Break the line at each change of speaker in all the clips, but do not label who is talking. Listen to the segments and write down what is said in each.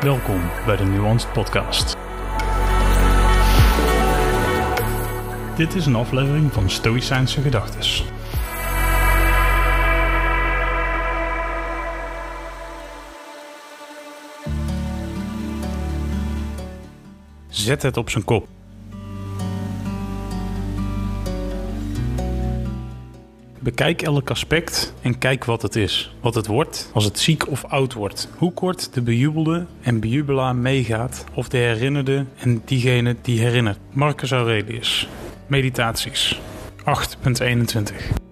Welkom bij de Nuanced Podcast. Dit is een aflevering van Stoïcijnse Gedachtes. Zet het op zijn kop. Bekijk elk aspect en kijk wat het is. Wat het wordt als het ziek of oud wordt. Hoe kort de bejubelde en bejubelaar meegaat. Of de herinnerde en diegene die herinnert. Marcus Aurelius. Meditaties. 8.21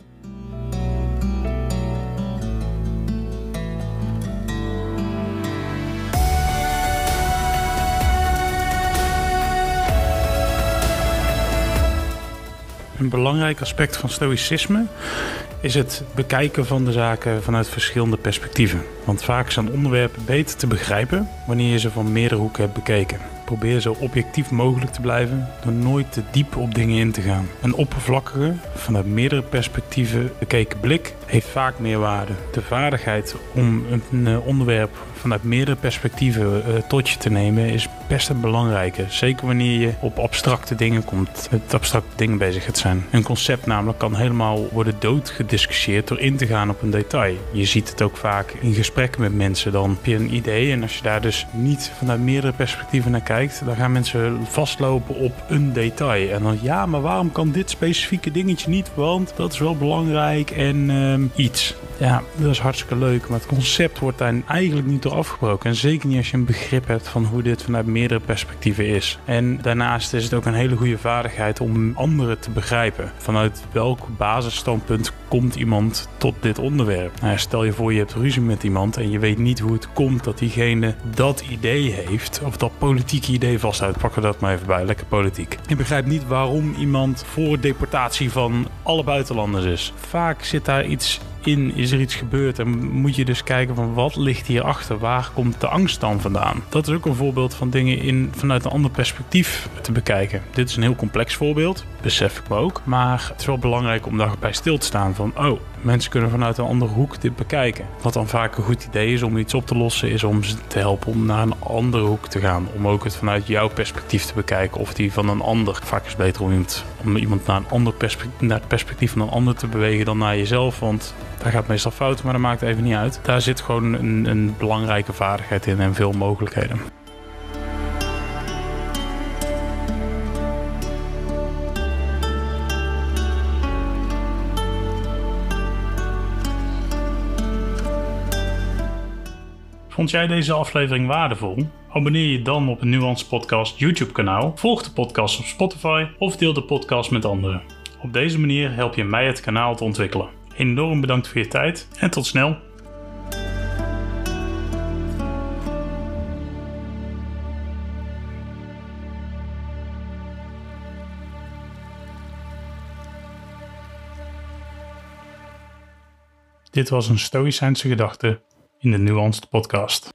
Een belangrijk aspect van stoïcisme is het bekijken van de zaken vanuit verschillende perspectieven. Want vaak zijn onderwerpen beter te begrijpen wanneer je ze van meerdere hoeken hebt bekeken. Probeer zo objectief mogelijk te blijven door nooit te diep op dingen in te gaan. Een oppervlakkige, vanuit meerdere perspectieven bekeken blik heeft vaak meer waarde. De vaardigheid om een eh, onderwerp vanuit meerdere perspectieven uh, tot je te nemen is best een belangrijke. Zeker wanneer je op abstracte dingen komt, met abstracte dingen bezig gaat zijn. Een concept namelijk kan helemaal worden doodgediscussieerd door in te gaan op een detail. Je ziet het ook vaak in gesprekken met mensen. Dan heb je een idee en als je daar dus niet vanuit meerdere perspectieven naar kijkt, dan gaan mensen vastlopen op een detail. En dan ja, maar waarom kan dit specifieke dingetje niet? Want dat is wel belangrijk en uh, iets. Ja, dat is hartstikke leuk, maar het concept wordt daar eigenlijk niet door afgebroken. En zeker niet als je een begrip hebt van hoe dit vanuit meerdere perspectieven is. En daarnaast is het ook een hele goede vaardigheid om anderen te begrijpen. Vanuit welk basisstandpunt komt iemand tot dit onderwerp? Nou, stel je voor je hebt ruzie met iemand en je weet niet hoe het komt dat diegene dat idee heeft, of dat politieke idee vasthoudt. Pakken we dat maar even bij, lekker politiek. Je begrijpt niet waarom iemand voor deportatie van alle buitenlanders is. Vaak zit daar iets in is er iets gebeurd en moet je dus kijken van wat ligt hierachter, waar komt de angst dan vandaan? Dat is ook een voorbeeld van dingen in, vanuit een ander perspectief te bekijken. Dit is een heel complex voorbeeld, besef ik me ook, maar het is wel belangrijk om daarbij stil te staan van oh, mensen kunnen vanuit een andere hoek dit bekijken. Wat dan vaak een goed idee is om iets op te lossen, is om ze te helpen om naar een andere hoek te gaan. Om ook het vanuit jouw perspectief te bekijken of die van een ander. Vaak is het beter om iemand, om iemand naar, een ander naar het perspectief van een ander te bewegen dan naar jezelf. Want daar gaat meestal fout, maar dat maakt even niet uit. Daar zit gewoon een, een belangrijke vaardigheid in en veel mogelijkheden. Vond jij deze aflevering waardevol? Abonneer je dan op een Nuance Podcast YouTube kanaal, volg de podcast op Spotify of deel de podcast met anderen. Op deze manier help je mij het kanaal te ontwikkelen. Enorm bedankt voor je tijd en tot snel. Dit was een Stoïcijnse gedachte in de Nuanced Podcast.